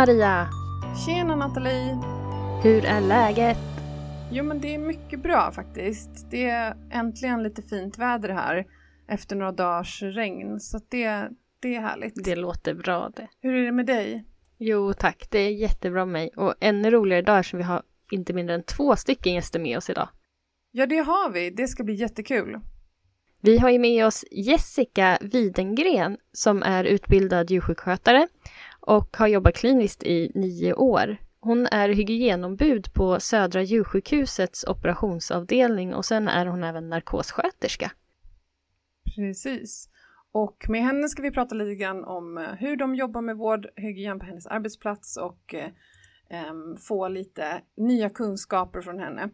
Maria! Tjena Nathalie! Hur är läget? Jo men det är mycket bra faktiskt. Det är äntligen lite fint väder här efter några dagars regn så det, det är härligt. Det låter bra det. Hur är det med dig? Jo tack, det är jättebra med mig och ännu roligare idag eftersom vi har inte mindre än två stycken gäster med oss idag. Ja det har vi, det ska bli jättekul. Vi har ju med oss Jessica Widengren som är utbildad djursjukskötare och har jobbat kliniskt i nio år. Hon är hygienombud på Södra djursjukhusets operationsavdelning och sen är hon även narkossköterska. Precis. Och med henne ska vi prata lite grann om eh, hur de jobbar med vårdhygien på hennes arbetsplats och eh, få lite nya kunskaper från henne.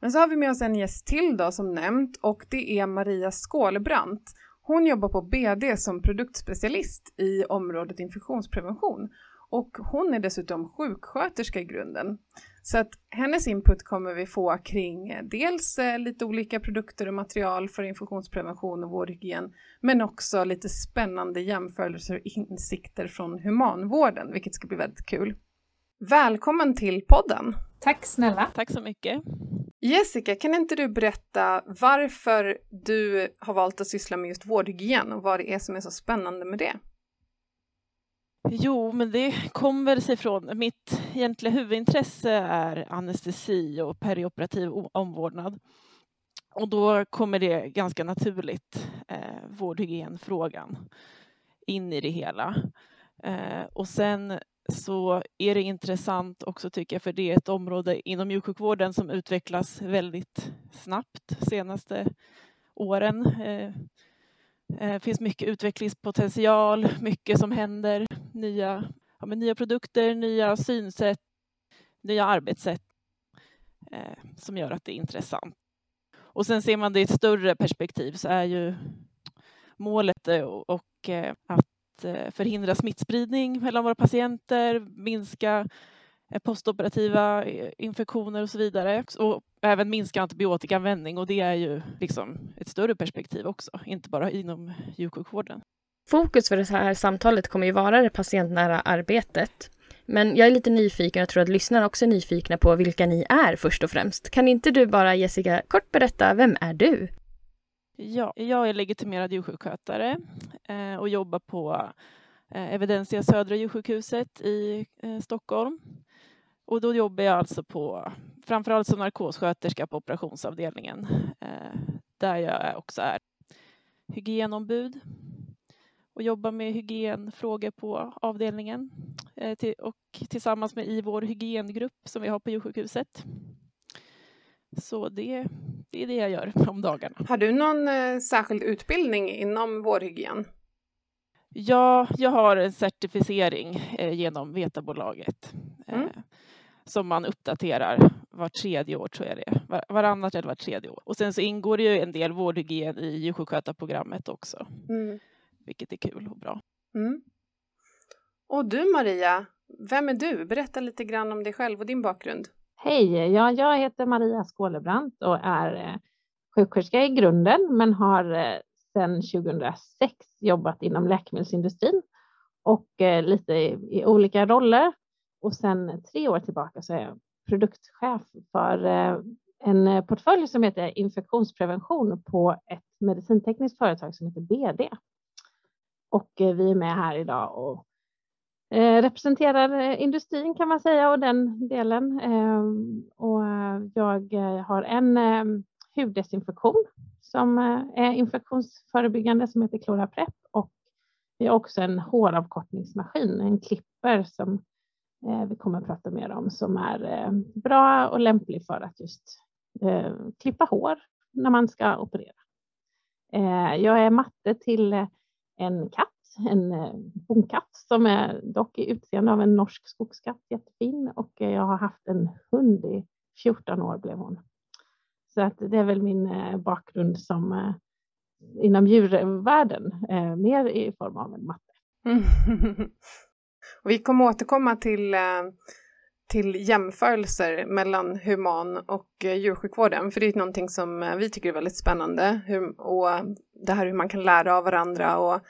Men så har vi med oss en gäst till då som nämnt och det är Maria Skålbrant. Hon jobbar på BD som produktspecialist i området infektionsprevention och hon är dessutom sjuksköterska i grunden. Så att hennes input kommer vi få kring eh, dels eh, lite olika produkter och material för infektionsprevention och vårdhygien, men också lite spännande jämförelser och insikter från humanvården, vilket ska bli väldigt kul. Välkommen till podden! Tack snälla! Tack så mycket! Jessica, kan inte du berätta varför du har valt att syssla med just vårdhygien och vad det är som är så spännande med det? Jo, men det kommer sig från mitt egentliga huvudintresse är anestesi och perioperativ omvårdnad. Och då kommer det ganska naturligt, eh, vårdhygienfrågan, in i det hela. Eh, och sen så är det intressant också tycker jag, för det är ett område inom djursjukvården som utvecklas väldigt snabbt senaste åren. Det finns mycket utvecklingspotential, mycket som händer, nya, ja, nya produkter, nya synsätt, nya arbetssätt eh, som gör att det är intressant. Och sen ser man det i ett större perspektiv så är ju målet eh, och, och att Eh, förhindra smittspridning mellan våra patienter, minska eh, postoperativa eh, infektioner och så vidare. Och även minska antibiotikaanvändning och det är ju liksom ett större perspektiv också, inte bara inom djursjukvården. Fokus för det här samtalet kommer ju vara det patientnära arbetet. Men jag är lite nyfiken och jag tror att lyssnarna också är nyfikna på vilka ni är först och främst. Kan inte du bara Jessica kort berätta, vem är du? Ja, jag är legitimerad djursjukskötare eh, och jobbar på eh, Evidensia Södra djursjukhuset i eh, Stockholm. Och då jobbar jag alltså på framförallt som narkossköterska på operationsavdelningen där jag också är hygienombud och jobbar med hygienfrågor på avdelningen och tillsammans med i vår hygiengrupp som vi har på djursjukhuset. Så det, det är det jag gör om dagarna. Har du någon eh, särskild utbildning inom vårdhygien? Ja, jag har en certifiering eh, genom Vetabolaget eh, mm. som man uppdaterar var tredje år, tror jag det är. Var, varannat eller var tredje år. Och sen så ingår det ju en del vårdhygien i djursjukskötarprogrammet också, mm. vilket är kul och bra. Mm. Och du Maria, vem är du? Berätta lite grann om dig själv och din bakgrund. Hej, ja, jag heter Maria Skålebrant och är eh, sjuksköterska i grunden men har eh, sedan 2006 jobbat inom läkemedelsindustrin och eh, lite i, olika roller. Och sedan tre år tillbaka så är jag produktchef för en portfölj som heter infektionsprevention på ett medicintekniskt företag som heter BD. Och vi är med här idag och Eh, representerar eh, industrin kan man säga och den delen. Ehm, och jag eh, har en ehm, huddesinfektion som är infektionsförebyggande som heter Cloraprep och Vi har också en håravkortningsmaskin, en klipper som vi kommer att prata mer om, som är bra och lämplig för att just klippa hår när man ska operera. Jag är matte till en katt en eh, bonkatt som är dock i utseende av en norsk skogskatt, jättefin. Och eh, jag har haft en hund i 14 år blev hon. Så att det är väl min eh, bakgrund som inom djurvärlden, mer i form av en matte. och vi kommer återkomma till, till jämförelser mellan human och djursjukvården, för det är någonting som vi tycker är väldigt spännande. Hur, och det här hur man kan lära av varandra och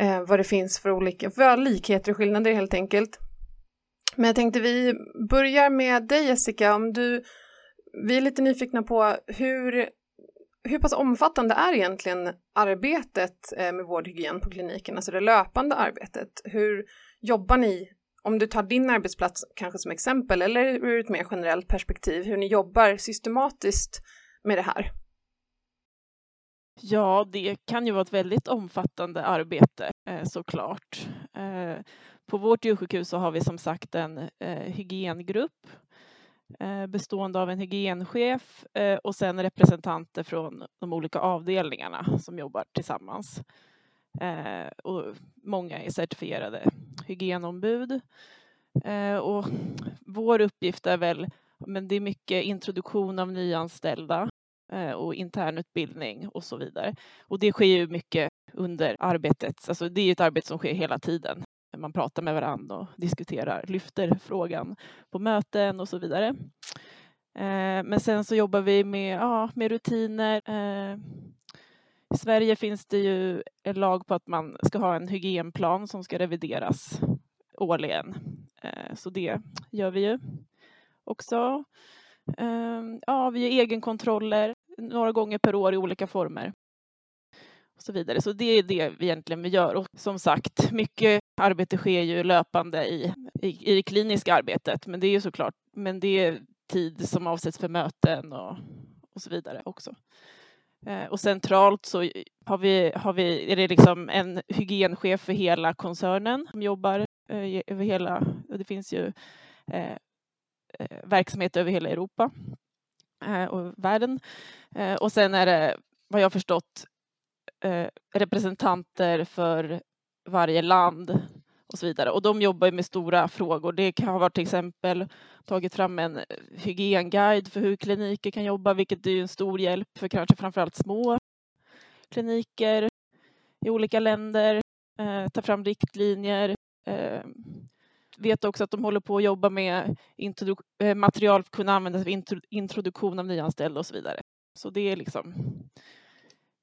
eh, vad det finns för olika för likheter och skillnader helt enkelt. Men jag tänkte vi börjar med dig Jessica, om du, vi är lite nyfikna på hur, hur pass omfattande är egentligen arbetet eh, med vårdhygien på kliniken, alltså det löpande arbetet? Hur jobbar ni, om du tar din arbetsplats kanske som exempel eller ur ett mer generellt perspektiv, hur ni jobbar systematiskt med det här? Ja, det kan ju vara ett väldigt omfattande arbete eh, såklart. Eh, på vårt djursjukhus så har vi som sagt en eh, hygiengrupp bestående av en hygienchef och sen representanter från de olika avdelningarna som jobbar tillsammans. Och många är certifierade hygienombud. Och vår uppgift är väl, men det är mycket introduktion av nyanställda Eh, och internutbildning och så vidare. Och det sker ju mycket under arbetet. Alltså det är ett arbete som sker hela tiden. Man pratar med varandra och diskuterar, lyfter frågan på möten och så vidare. Eh, men sen så jobbar vi med, ja, med rutiner. Eh, I Sverige finns det ju en lag på att man ska ha en hygienplan som ska revideras årligen. Så det gör vi ju också. Ja, vi gör egenkontroller några gånger per år i olika former. Och så vidare. Så det är det vi egentligen vi gör. Och som sagt, mycket arbete sker ju löpande i, i, i det kliniska arbetet. Men det är ju såklart, men det är tid som avsätts för möten och, och så vidare också. Eh, och centralt så har vi, har vi, är det liksom en hygienchef för hela koncernen som jobbar eh, över hela, det finns ju eh, eh, verksamhet över hela Europa Eh, och världen. Eh, och sen är det, vad jag förstått, eh, representanter för varje land och så vidare. Och de jobbar med stora frågor. Det kan ha till exempel tagit fram en eh, hygienguide för hur kliniker kan jobba, vilket är en stor hjälp för kanske framförallt små kliniker i olika länder. Eh, ta fram riktlinjer. Eh, vet också att de håller på att jobba med eh, material för att kunna användas vid introduktion av nyanställda och så vidare. Så det är liksom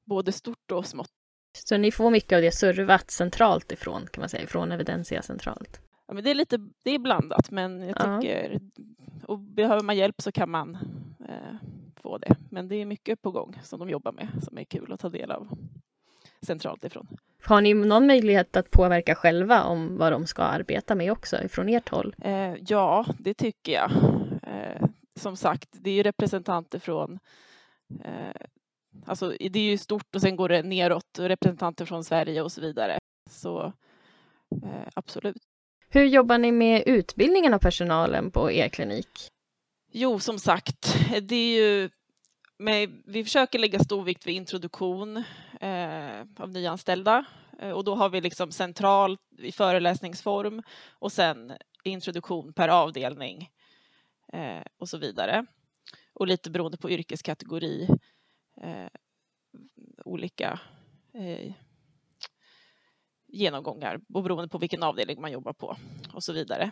både stort och smått. Så ni får mycket av det servat centralt ifrån, kan man säga, från Evidensia centralt? Ja, men det är lite det är blandat, men jag tycker, ja. och behöver man hjälp så kan man eh, få det. Men det är mycket på gång som de jobbar med som är kul att ta del av centralt ifrån. Har ni någon möjlighet att påverka själva om vad de ska arbeta med också ifrån ert håll? Eh, ja, det tycker jag. Eh, som sagt, det är ju representanter från eh, Alltså det är ju stort och sen går det neråt, representanter från Sverige och så vidare. Så eh, absolut. Hur jobbar ni med utbildningen av personalen på er klinik? Jo, som sagt, det är ju med, vi försöker lägga stor vikt vid introduktion Eh, av nyanställda eh, och då har vi liksom centralt i föreläsningsform och sen introduktion per avdelning eh, och så vidare. Och lite beroende på yrkeskategori eh, olika eh, genomgångar och beroende på vilken avdelning man jobbar på och så vidare.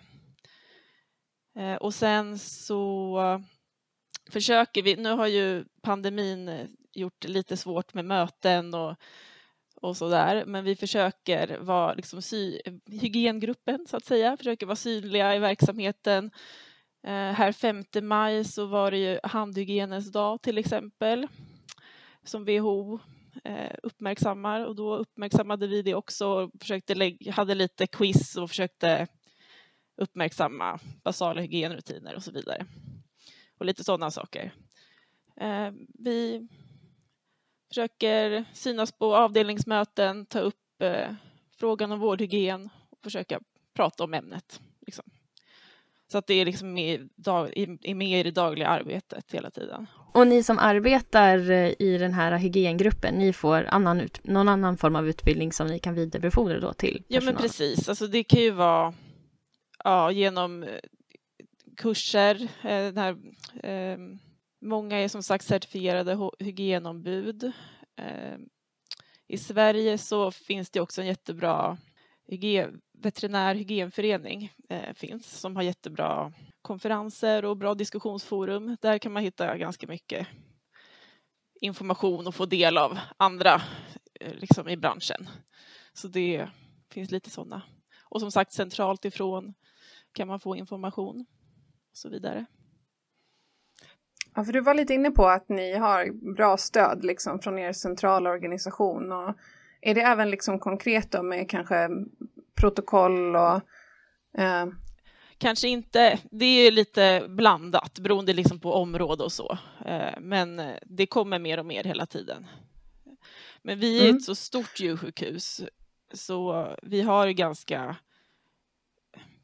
Eh, och sen så försöker vi, nu har ju pandemin gjort det lite svårt med möten och, och så där, men vi försöker vara liksom sy, hygiengruppen så att säga, försöker vara synliga i verksamheten. Eh, här 5 maj så var det ju handhygienens dag till exempel som WHO eh, uppmärksammar och då uppmärksammade vi det också och försökte lägga, hade lite quiz och försökte uppmärksamma basala hygienrutiner och så vidare och lite sådana saker. Eh, vi försöker synas på avdelningsmöten, ta upp eh, frågan om vårdhygien och försöka prata om ämnet. Liksom. Så att det är liksom med, är med i det dagliga arbetet hela tiden. Och ni som arbetar eh, i den här hygiengruppen, ni får annan ut, någon annan form av utbildning som ni kan vidarebefordra då till personal? Ja men precis, alltså det kan ju vara ja, genom eh, kurser, eh, den här, eh, många är som sagt certifierade hygienombud. Ehm, I Sverige så finns det också en jättebra hygien, veterinär hygienförening eh, finns som har jättebra konferenser och bra diskussionsforum. Där kan man hitta ganska mycket information och få del av andra eh, liksom, i branschen. Så det finns lite sådana. Och som sagt centralt ifrån kan man få information och så vidare. Ja, för du var lite inne på att ni har bra stöd liksom från er centrala organisation. Och är det även liksom konkret då med kanske protokoll och... Eh... Kanske inte, det är lite blandat beroende liksom på område och så. Eh, men det kommer mer och mer hela tiden. Men vi är mm. ett så stort djursjukhus så vi har ganska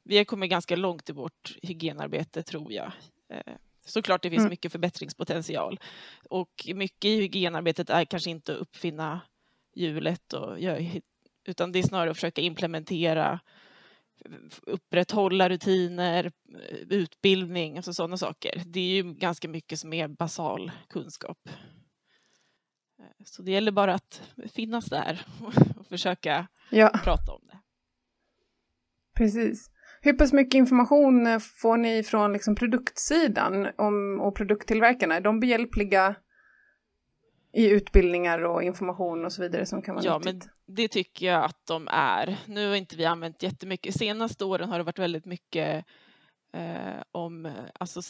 vi har kommit ganska långt i vårt hygienarbete tror jag. Eh, såklart det finns mm. mycket förbättringspotential och mycket i hygienarbetet är kanske inte att uppfinna hjulet och utan det är snarare att försöka implementera upprätthålla rutiner, utbildning, alltså sådana saker. Det är ju ganska mycket som är basal kunskap. Eh, så det gäller bara att finnas där och försöka ja. prata om det. Precis. Hur pass mycket information eh, får ni från liksom produktsidan om, och produkttillverkarna? Är de behjälpliga i utbildningar och information och så vidare som kan vara Ja, nyttigt? men det tycker jag att de är. Nu har inte vi använt jättemycket. Senaste åren har det varit väldigt mycket eh, om, alltså,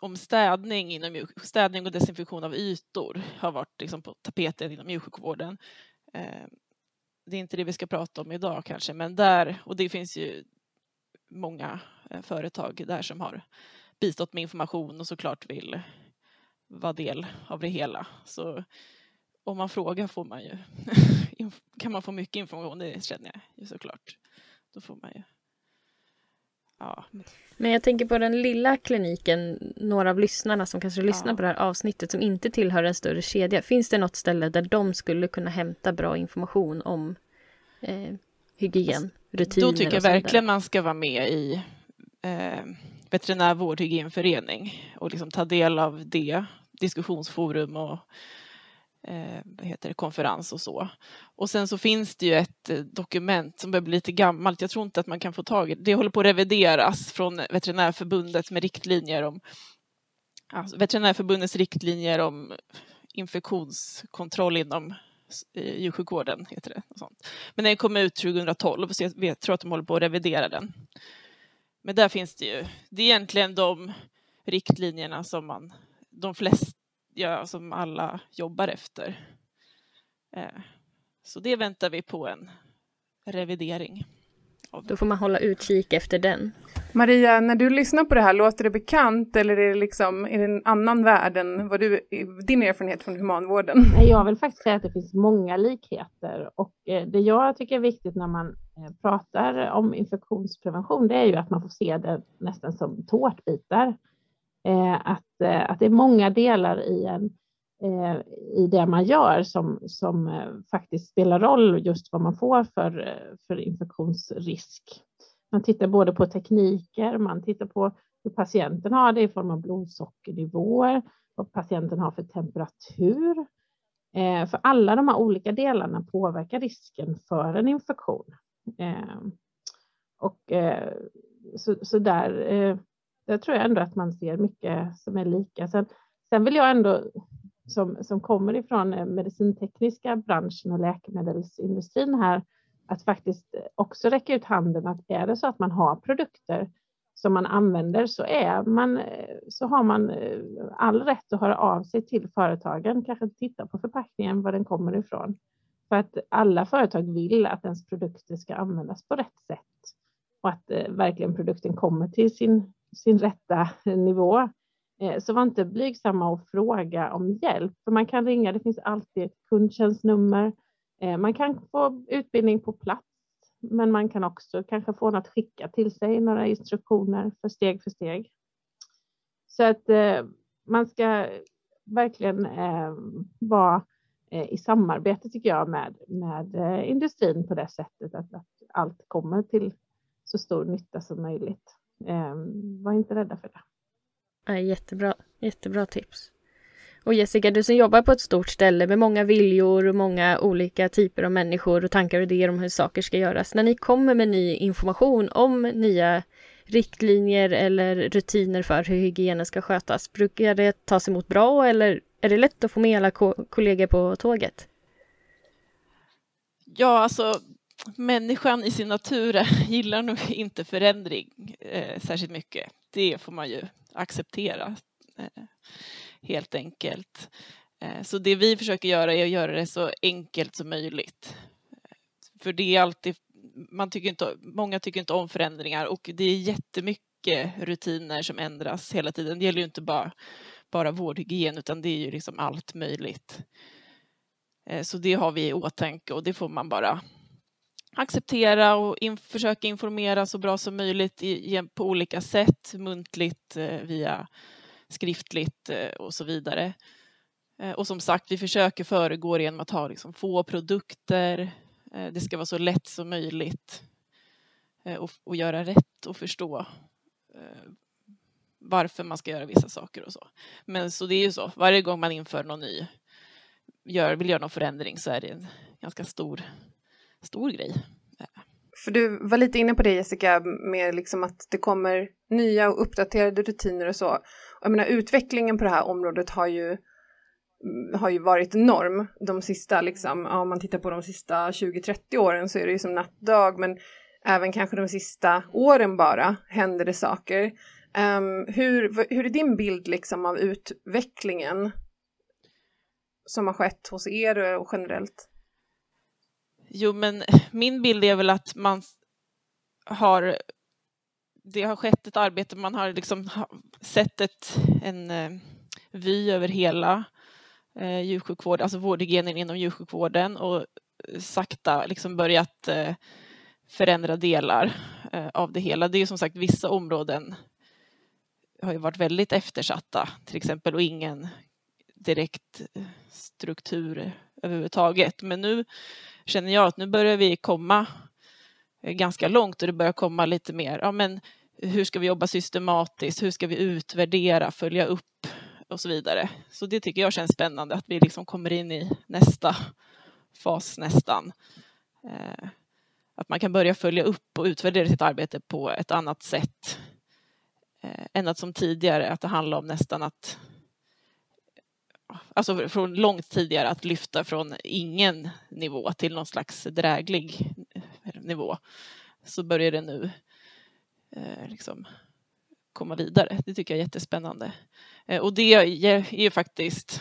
om städning, inom, städning och desinfektion av ytor har varit liksom, på tapeten inom djursjukvården. Eh, det är inte det vi ska prata om idag kanske, men där, och det finns ju många eh, företag där som har bistått med information och såklart vill vara del av det hela. Så om man frågar får man ju, kan man få mycket information, det känner jag ju såklart. Då får man ju Ja. Men jag tänker på den lilla kliniken, några av lyssnarna som kanske lyssnar ja. på det här avsnittet som inte tillhör en större kedja. Finns det något ställe där de skulle kunna hämta bra information om eh, hygien, rutiner Då tycker jag verkligen man ska vara med i eh, veterinär vårdhygienförening och liksom ta del av det, diskussionsforum och eh, heter det, konferens och så. Och sen så finns det ju ett eh, dokument som börjar bli lite gammalt. Jag tror inte att man kan få tag i det. Det håller på att revideras från Veterinärförbundet med riktlinjer om alltså Veterinärförbundets riktlinjer om infektionskontroll inom djursjukvården. Heter det, och sånt. Men den kom ut 2012 så jag vet, tror att de håller på att revidera den. Men där finns det ju, det är egentligen de riktlinjerna som man, de flesta, ja, som alla jobbar efter. Eh, så det väntar vi på en revidering. Då får man hålla utkik efter den. Maria, när du lyssnar på det här, låter det bekant eller är det, liksom, är det en annan värld än vad du, din erfarenhet från humanvården? Jag vill faktiskt säga att det finns många likheter och eh, det jag tycker är viktigt när man eh, pratar om infektionsprevention, det är ju att man får se det nästan som tårtbitar. Eh, att, att det är många delar i, en, Eh, i det man gör som, som eh, faktiskt spelar roll just vad man får för, eh, för infektionsrisk. Man tittar både på tekniker, man tittar på hur patienten har det i form av blodsockernivåer, vad patienten har för temperatur. För alla de här olika delarna påverkar risken för en infektion. Och så, så där, där tror jag ändå att man ser mycket som är lika. Sen, sen vill jag ändå, som, som kommer ifrån eh, medicintekniska branschen och läkemedelsindustrin här, att faktiskt eh, också räcka ut handen att är det så att man har produkter som man använder så, är man, eh, så har man all rätt att höra av sig till företagen, kanske titta på förpackningen, var den kommer ifrån. För att alla företag vill att ens produkter ska användas på rätt sätt och att eh, verkligen produkten kommer till sin, sin rätta nivå. Eh, så var inte blygsamma och fråga om hjälp, för man kan ringa, det finns alltid ett kundtjänstnummer, eh, man kan få utbildning på plats men man kan också kanske få något skicka till sig, några instruktioner för steg för steg. Så att eh, man ska verkligen vara i samarbete tycker jag med, med industrin på det sättet att, att allt kommer till så stor nytta som möjligt. Var inte rädda för det. Ja, jättebra, jättebra tips. Och Jessica, du som jobbar på ett stort ställe med många viljor och många olika typer av människor och tankar och idéer om hur saker ska göras. När ni kommer med ny information om nya riktlinjer eller rutiner för hur hygienen ska skötas, brukar det tas emot bra eller är det lätt att få med alla ko kollegor på tåget? Ja, alltså människan i sin natur gillar nog inte förändring eh, särskilt mycket. Det får man ju acceptera. Eh, helt enkelt. Eh, så det vi försöker göra är att göra det så enkelt som möjligt. Eh, för det är alltid, man tycker inte, många tycker inte om förändringar och det är jättemycket rutiner som ändras hela tiden. Det gäller ju inte bara, bara vårdhygien utan det är ju liksom allt möjligt. Så det har vi i åtanke och det får man bara acceptera och in, försöka informera så bra som möjligt i, på olika sätt, muntligt eh, via skriftligt eh, och så vidare. Eh, och som sagt, vi försöker föregå genom att ha liksom få produkter. Eh, det ska vara så lätt som möjligt eh, och, och göra rätt och förstå eh, varför man ska göra vissa saker och så. Men så det är ju så, varje gång man inför någon ny, gör, vill göra någon förändring så är det en ganska stor, stor grej. För du var lite inne på det Jessica, med liksom att det kommer nya och uppdaterade rutiner och så. Jag menar utvecklingen på det här området har ju, mm, har ju varit enorm de sista, liksom, ja, om man tittar på de sista 20-30 åren så är det ju som nattdag, men även kanske de sista åren bara händer det saker. Um, hur, hur är din bild liksom av utvecklingen som har skett hos er och generellt? Jo, men min bild är väl att man har det har skett ett arbete, man har liksom sett ett, en eh, vy över hela eh, djursjukvården, alltså vårdhygienen inom djursjukvården och sakta liksom börjat eh, förändra delar eh, av det hela. Det är som sagt vissa områden har ju varit väldigt eftersatta till exempel och ingen direkt eh, struktur överhuvudtaget. Men nu känner jag att nu börjar vi komma eh, ganska långt och det börjar komma lite mer, ja men hur ska vi jobba systematiskt, hur ska vi utvärdera, följa upp och så vidare. Så det tycker jag känns spännande att vi liksom kommer in i nästa fas nästan. Eh, att man kan börja följa upp och utvärdera sitt arbete på ett annat sätt eh, än att som tidigare att det handlar om nästan att alltså från långt tidigare att lyfta från ingen nivå till någon slags dräglig eh, nivå så börjar det nu eh, liksom komma vidare. Det tycker jag är jättespännande. Eh, och det är ju faktiskt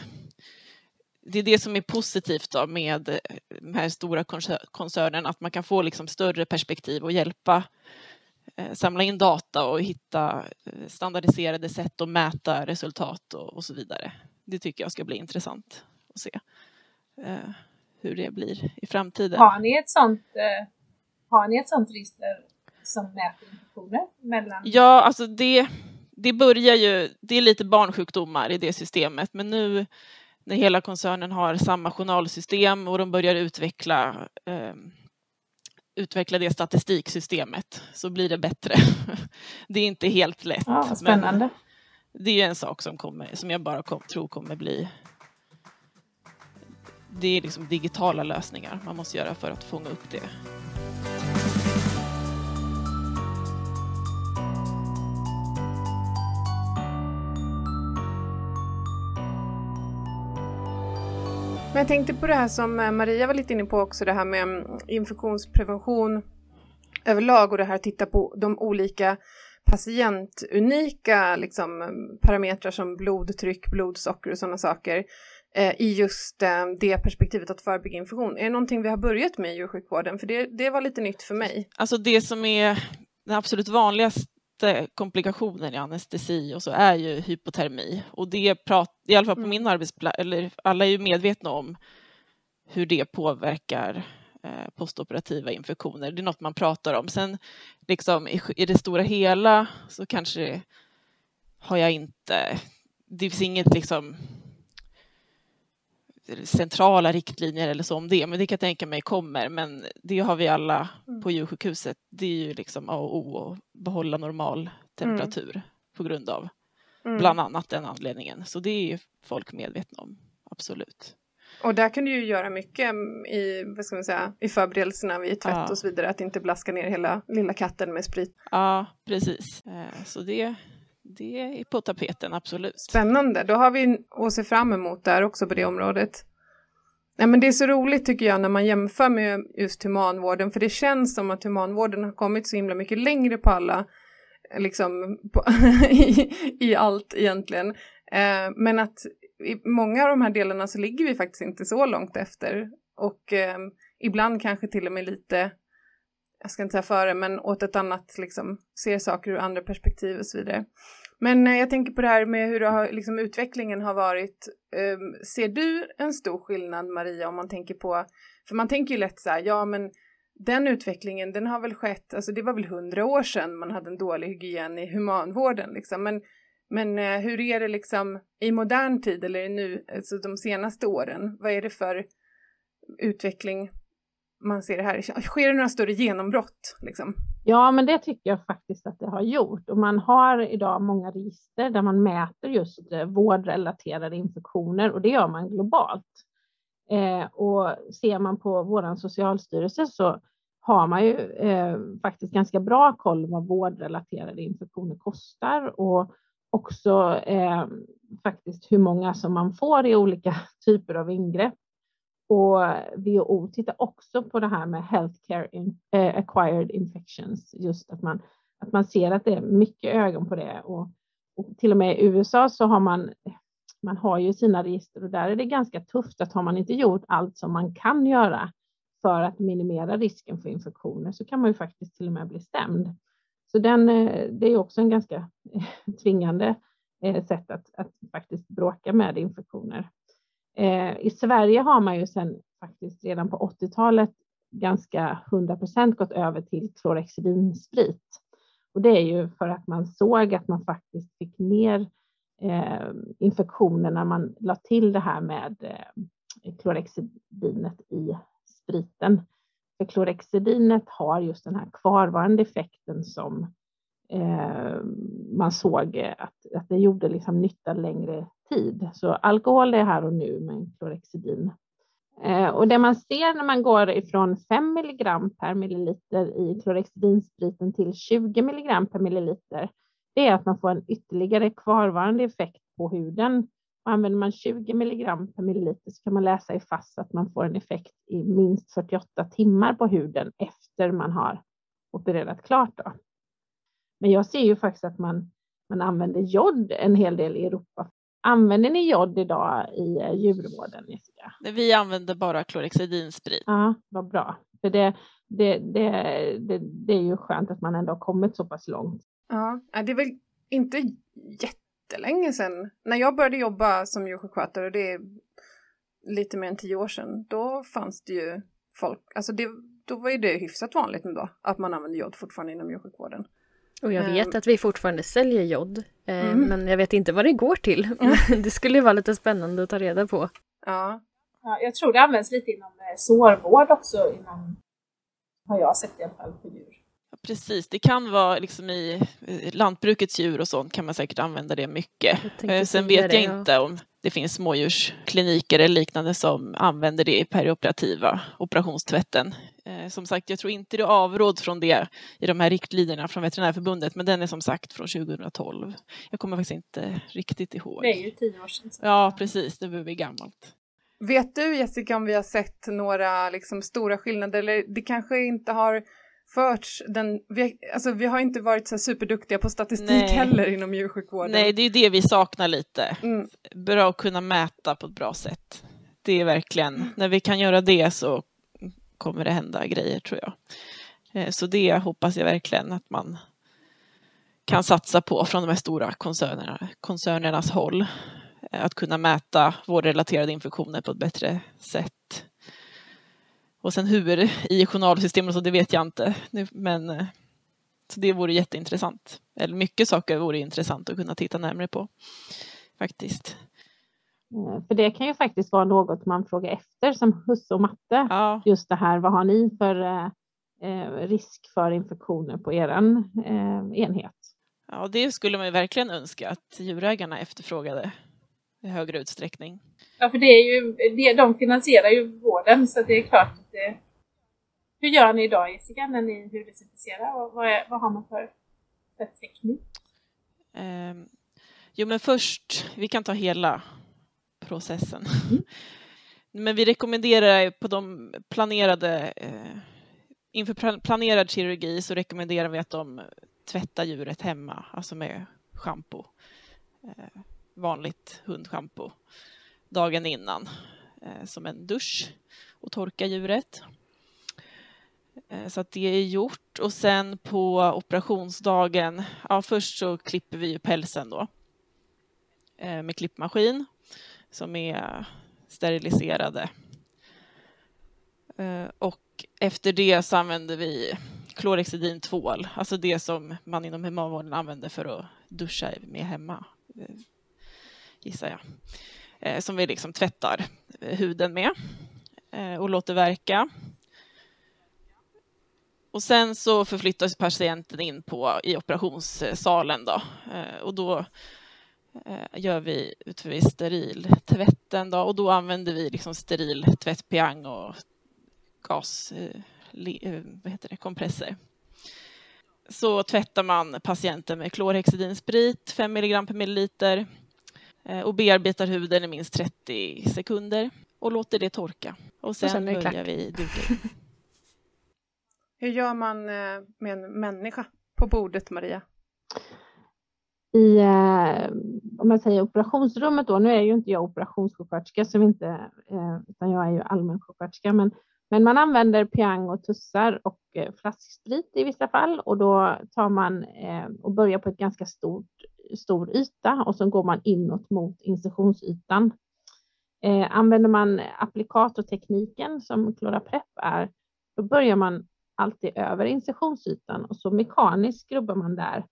det är det som är positivt då med eh, de här stora koncernerna, att man kan få liksom större perspektiv och hjälpa eh, samla in data och hitta eh, standardiserade sätt att mäta resultat och, och så vidare. Det tycker jag ska bli intressant att se eh, hur det blir i framtiden. Har ni ett sånt, eh, har ni ett sånt register som mäter infektioner mellan? Ja, alltså det, det börjar ju, det är lite barnsjukdomar i det systemet, men nu när hela koncernen har samma journalsystem och de börjar utveckla eh, utveckla det statistiksystemet så blir det bättre. det är inte helt lätt. Ja, spännande det är en sak som, kommer, som jag bara kom, tror kommer bli det är liksom digitala lösningar man måste göra för att fånga upp det. Men jag tänkte på det här som eh, Maria var lite inne på också, det här med mm, infektionsprevention överlag och det här att titta på de olika patientunika liksom, parametrar som blodtryck, blodsocker och sådana saker eh, i just eh, det perspektivet att förebygga infektion. Är det någonting vi har börjat med i djursjukvården? För det, det var lite nytt för mig. Alltså det som är den absolut vanligaste komplikationen i anestesi och så är ju hypotermi och det pratar, i alla fall på mm. min arbetsplats, eller alla är ju medvetna om hur det påverkar postoperativa infektioner. Det är något man pratar om. Sen liksom, i, det stora hela så kanske har jag inte, det finns inget liksom centrala riktlinjer eller så om det, men det kan jag tänka mig kommer. Men det har vi alla Mm. på djursjukhuset. Det är ju liksom A och O att behålla normal temperatur på grund av Mm. bland annat den anledningen. Så det är ju folk medvetna om, absolut. Och där kan du ju göra mycket i, vad ska man säga, i förberedelserna vid tvätt Ja. och så vidare, att inte blaska ner hela lilla katten med sprit. Ja, precis. Eh, Så det, det är på tapeten, absolut. Spännande, då har vi att se fram emot där också på det området. Nej, men det är så roligt tycker jag när man jämför med just humanvården, för det känns som att humanvården har kommit så himla mycket längre på alla, liksom på, i, i allt egentligen. Eh, men att i många av de här delarna så ligger vi faktiskt inte så långt efter och eh, ibland kanske till och med lite, jag ska inte säga före, men åt ett annat, liksom, ser saker ur andra perspektiv och så vidare. Men eh, jag tänker på det här med hur har, liksom, utvecklingen har varit. Eh, ser du en stor skillnad, Maria, om man tänker på, för man tänker ju lätt så här, ja men den utvecklingen, den har väl skett, alltså det var väl hundra år sedan man hade en dålig hygien i humanvården liksom, men, men eh, hur är det liksom i modern tid eller nu, alltså de senaste åren, vad är det för utveckling man ser det här? Sker det några större genombrott liksom? Ja, men det tycker jag faktiskt att det har gjort. Och man har idag många register där man mäter just eh, vårdrelaterade infektioner och det gör man globalt. Eh, och ser man på vår socialstyrelse så har man ju eh, faktiskt ganska bra koll vad vårdrelaterade infektioner kostar och också eh, faktiskt hur många som man får i olika typer av ingrepp. Och WHO tittar också på det här med healthcare in, eh, acquired infections, just att man, att man ser att det är mycket ögon på det. Och, och till och med i USA så har man, man har ju sina register och där är det ganska tufft att har man inte gjort allt som man kan göra för att minimera risken för infektioner så kan man ju faktiskt till och med bli stämd. Så den, eh, det är också en ganska tvingande eh, sätt att, att faktiskt bråka med infektioner. Eh, I Sverige har man ju sedan faktiskt redan på 80-talet ganska 100 procent gått över till klorexidinsprit. Och det är ju för att man såg att man faktiskt fick ner eh, infektioner när man la till det här med eh, klorexidinet i spriten. För klorexidinet har just den här kvarvarande effekten som eh, man såg att, att det gjorde liksom nytta längre tid. Så alkohol är här och nu med klorexidin. Eh, och det man ser när man går ifrån 5 milligram per milliliter i klorexidinspriten till 20 milligram per milliliter, det är att man får en ytterligare kvarvarande effekt på huden. Och använder man 20 milligram per milliliter så kan man läsa i fast att man får en effekt i minst 48 timmar på huden efter man har opererat klart. Då. Men jag ser ju faktiskt att man, man använder jod en hel del i Europa. Använder ni jod idag i eh, djurvården, Jessica? Vi använder bara klorexidinsprit. Ja, vad bra. För det, det, det, det, det är ju skönt att man ändå har kommit så pass långt. Ja, det är väl inte jättelänge sedan. När jag började jobba som djursjukskötare, det är lite mer än tio år sedan, då fanns det ju folk, alltså det, då var ju det hyfsat vanligt ändå, att man använde jod fortfarande inom djursjukvården. Och jag vet Ehm. att vi fortfarande säljer jod, eh, Mm. men jag vet inte vad det går till. det skulle ju vara lite spännande att ta reda på. Ja, Ja, jag tror det används lite inom eh, sårvård också, inom, har jag sett i alla fall på djur. Precis, det kan vara liksom i lantbrukets djur och sånt kan man säkert använda det mycket. Eh, Sen vet det, jag ja. inte om det finns smådjurskliniker eller liknande som använder det i perioperativa operationstvätten. Eh, Som sagt, jag tror inte det är avråd från det i de här riktlinjerna från Veterinärförbundet, men den är som sagt från 2012. Jag kommer faktiskt inte riktigt ihåg. Det är ju tio år sedan. så- Ja, precis, det blir gammalt. Vet du Jessica om vi har sett några liksom, stora skillnader eller det kanske inte har förts den, vi, alltså vi har inte varit så superduktiga på statistik Nej. heller inom djursjukvården. Nej, det är det vi saknar lite. Mm, Bra att kunna mäta på ett bra sätt. Det är verkligen, när vi kan göra det så kommer det hända grejer tror jag. Eh, Så det hoppas jag verkligen att man kan satsa på från de här stora koncernerna, koncernernas håll. Eh, Att kunna mäta vårdrelaterade infektioner på ett bättre sätt. Och sen hur i journalsystemet så det vet jag inte. Men eh, så det vore jätteintressant. Eller mycket saker vore intressant att kunna titta närmare på. Faktiskt. Eh, för det kan ju faktiskt vara något man frågar efter som husse och matte. Ja. Just det här, vad har ni för eh, eh risk för infektioner på er eh, enhet? Ja, det skulle man ju verkligen önska att djurägarna efterfrågade i högre utsträckning. Ja, för det är ju, det, de finansierar ju vården så det är klart det, Hur gör ni idag Jessica när ni huddesinficerar? Vad, vad, vad har man för, för teknik? Um, jo, men först, vi kan ta hela processen. Mm. Men vi rekommenderar på de planerade eh, inför planerad kirurgi så rekommenderar vi att de tvättar djuret hemma, alltså med schampo. Eh, vanligt hundschampo dagen innan eh, Eh, som en dusch och torka djuret. Eh, så att det är gjort och sen på operationsdagen, ja först så klipper vi ju pälsen då eh, med klippmaskin som är steriliserade. Och efter det så använder vi klorexidin tvål, alltså det som man inom humanvården använder för att duscha med hemma, gissar jag. Som vi liksom tvättar huden med eh, och låter verka. Och sen så förflyttas patienten in på, i operationssalen då. Eh, och då eh, gör vi, utför vi steriltvätten då, och då använder vi liksom steril tvättpiang och gas vad heter det, kompresser. Så tvättar man patienten med klorhexidinsprit, 5 mg per milliliter och bearbetar huden i minst 30 sekunder och låter det torka. Och sen, och sen börjar vi duka in. Hur gör man eh, med en människa på bordet, Maria? I, om man säger operationsrummet då, nu är ju inte jag operationssjuksköterska som inte, utan jag är ju allmänsjuksköterska, men men man använder piang och tussar och eh, flasksprit i vissa fall och då tar man eh, och börjar på ett ganska stort, stor yta och så går man inåt mot incisionsytan. Eh, använder man applikatortekniken som Cloraprep är, då börjar man alltid över incisionsytan och så mekaniskt skrubbar man där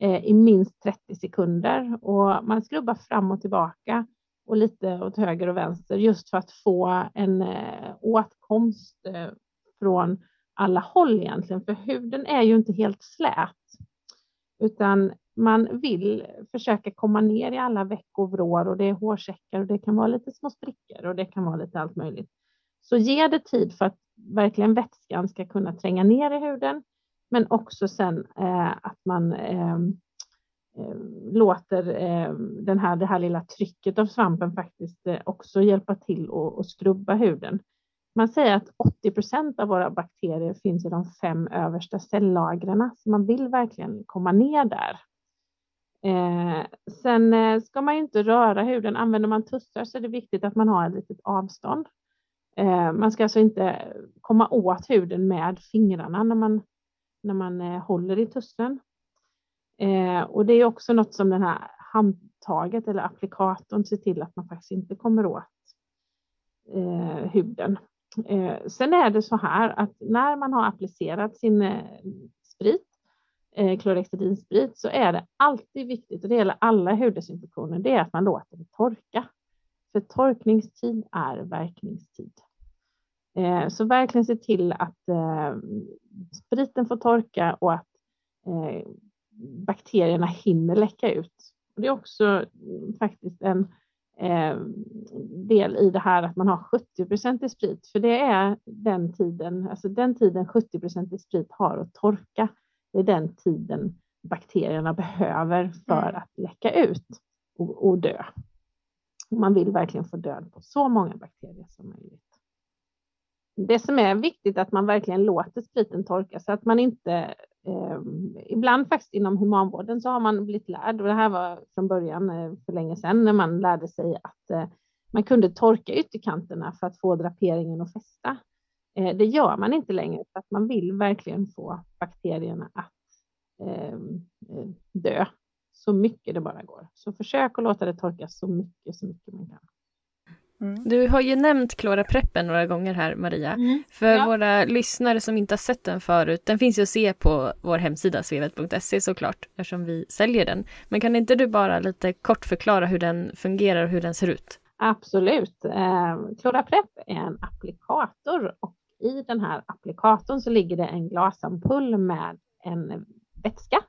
eh, i minst 30 sekunder och man skrubbar fram och tillbaka och lite åt höger och vänster just för att få en eh, åtkomst eh, från alla håll egentligen, för huden är ju inte helt slät, utan man vill försöka komma ner i alla veck och vrår och det är hårsäckar och det kan vara lite små sprickor och det kan vara lite allt möjligt. Så ge det tid för att verkligen vätskan ska kunna tränga ner i huden, men också sen eh, att man eh, låter eh, den här, det här lilla trycket av svampen faktiskt eh, också hjälpa till att skrubba huden. Man säger att 80 procent av våra bakterier finns i de fem översta cellagren, så man vill verkligen komma ner där. Eh, sen eh, ska man inte röra huden. Använder man tussar så är det viktigt att man har ett litet avstånd. Eh, man ska alltså inte komma åt huden med fingrarna när man, när man eh, håller i tussen. Eh, och det är också något som den här handtaget eller applikatorn ser till att man faktiskt inte kommer åt eh, huden. Eh, sen är det så här att när man har applicerat sin eh, sprit, eh, klorexidinsprit, så är det alltid viktigt, och det gäller alla huddesinfektioner, det är att man låter det torka. För torkningstid är verkningstid. Eh, så verkligen se till att eh, spriten får torka och att eh, bakterierna hinner läcka ut. Och det är också mm, faktiskt en eh, del i det här att man har 70 i sprit, för det är den tiden, alltså den tiden 70 i sprit har att torka. Det är den tiden bakterierna behöver för mm. att läcka ut och, och dö. Man vill verkligen få död på så många bakterier som möjligt. Det som är viktigt är att man verkligen låter spriten torka så att man inte Eh, ibland faktiskt inom humanvården så har man blivit lärd och det här var från början eh, för länge sedan när man lärde sig att eh, man kunde torka ytterkanterna för att få draperingen att fästa. Eh, det gör man inte längre för att man vill verkligen få bakterierna att ehm, eh, dö så mycket det bara går. Så försök att låta det torka så mycket, så mycket man kan. Mm. Du har ju nämnt Klora Preppen några gånger här Maria. Mm. För ja. våra lyssnare som inte har sett den förut, den finns ju att se på vår hemsida svevet.se såklart, eftersom vi säljer den. Men kan inte du bara lite kort förklara hur den fungerar och hur den ser ut? Absolut. Eh, Klora Prep är en applikator och i den här applikatorn så ligger det en glasampull med en vätska.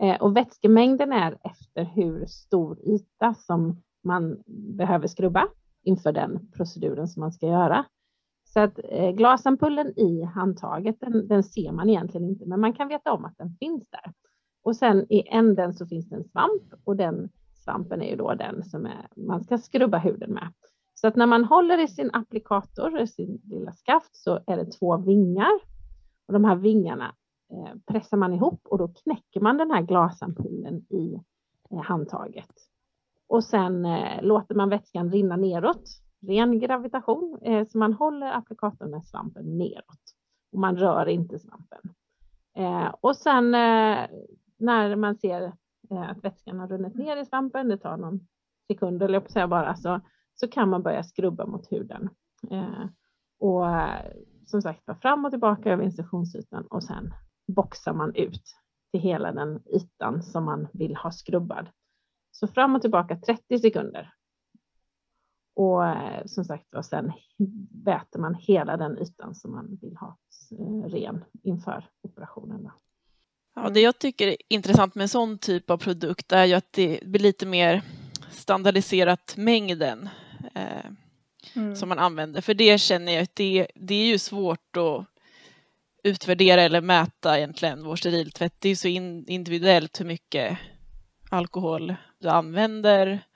Eh, och vätskemängden är efter hur stor yta som man behöver skrubba inför den proceduren som man ska göra. Så att eh, glasampullen i handtaget, den, den, ser man egentligen inte, men man kan veta om att den finns där. Och sen i änden så finns det en svamp och den svampen är ju då den som är, man ska skrubba huden med. Så att när man håller i sin applikator, i sin lilla skaft, så är det två vingar. Och de här vingarna eh, pressar man ihop och då knäcker man den här glasampullen i eh, handtaget. Och sen eh, låter man vätskan rinna neråt, ren gravitation, så man håller applikatorn med svampen neråt. Och man rör inte svampen. Och sen när man ser att vätskan har runnit ner i svampen, det tar någon sekund eller på säga bara, så, så kan man börja skrubba mot huden. Eh, och eh, som sagt var fram och tillbaka över instruktionsytan och sen boxar man ut till hela den ytan som man vill ha skrubbad. Så fram och tillbaka 30 sekunder. Och eh, som sagt var, sen väter man hela den ytan som man vill ha eh, ren inför operationen. Då. Ja, det jag tycker är intressant med en sån typ av produkt är ju att det blir lite mer standardiserat mängden mm. som man använder. För det känner jag att det, det är ju svårt att utvärdera eller mäta egentligen vår steriltvätt. Det är ju så in, individuellt hur mycket alkohol du använder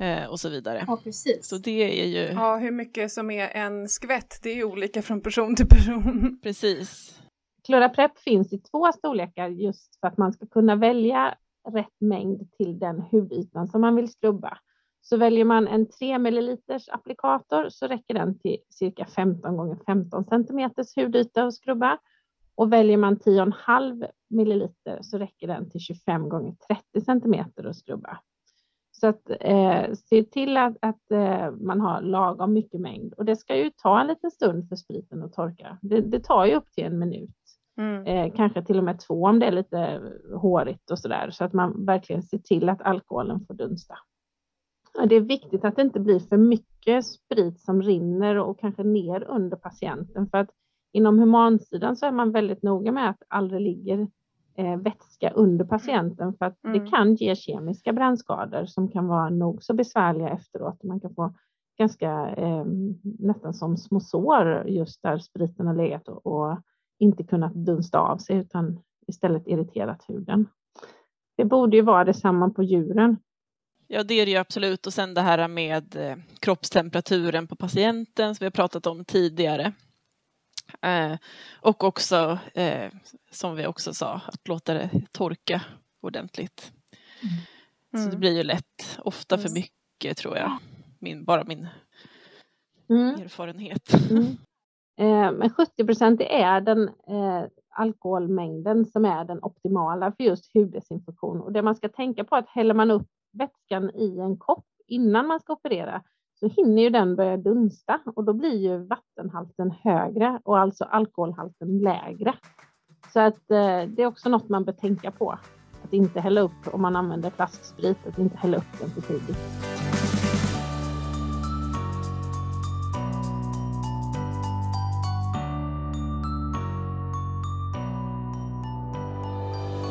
eh, och så vidare. Ja, precis. Så det är ju... Ja, hur mycket som är en skvätt, det är olika från person till person. Precis. Cloraprep finns i två storlekar just för att man ska kunna välja rätt mängd till den hudytan som man vill skrubba. Så väljer man en 3 ml applikator så räcker den till cirka 15 gånger 15 cm hudyta att skrubba. Och väljer man 10,5 milliliter så räcker den till 25 gånger 30 centimeter att skrubba. Så att eh, se till att, att eh, man har lagom mycket mängd och det ska ju ta en liten stund för spriten att torka. Det, det tar ju upp till en minut, mm. eh, kanske till och med två om det är lite hårigt och så där så att man verkligen ser till att alkoholen får dunsta. Det är viktigt att det inte blir för mycket sprit som rinner och kanske ner under patienten för att Inom humansidan så är man väldigt noga med att aldrig ligger eh, vätska under patienten för att mm. det kan ge kemiska brännskador som kan vara nog så besvärliga efteråt. Man kan få ganska eh, nästan som små sår just där spriten har legat och, och inte kunnat dunsta av sig utan istället irriterat huden. Det borde ju vara detsamma på djuren. Ja, det är det ju absolut. Och sen det här med eh, kroppstemperaturen på patienten som vi har pratat om tidigare. Eh, och också, eh, som vi också sa, att låta det torka ordentligt. Mm. Så det blir ju lätt, ofta för mycket tror jag. Min, bara min mm. erfarenhet. Mm. Eh, men 70 procent är den eh, alkoholmängden som är den optimala för just huddesinfektion. Och det man ska tänka på är att häller man upp vätskan i en kopp innan man ska operera så hinner ju den börja dunsta och då blir ju vattenhalten högre och alltså alkoholhalten lägre. Så att eh, det är också något man bör tänka på. Att inte hälla upp om man använder flasksprit, att inte hälla upp den för tidigt.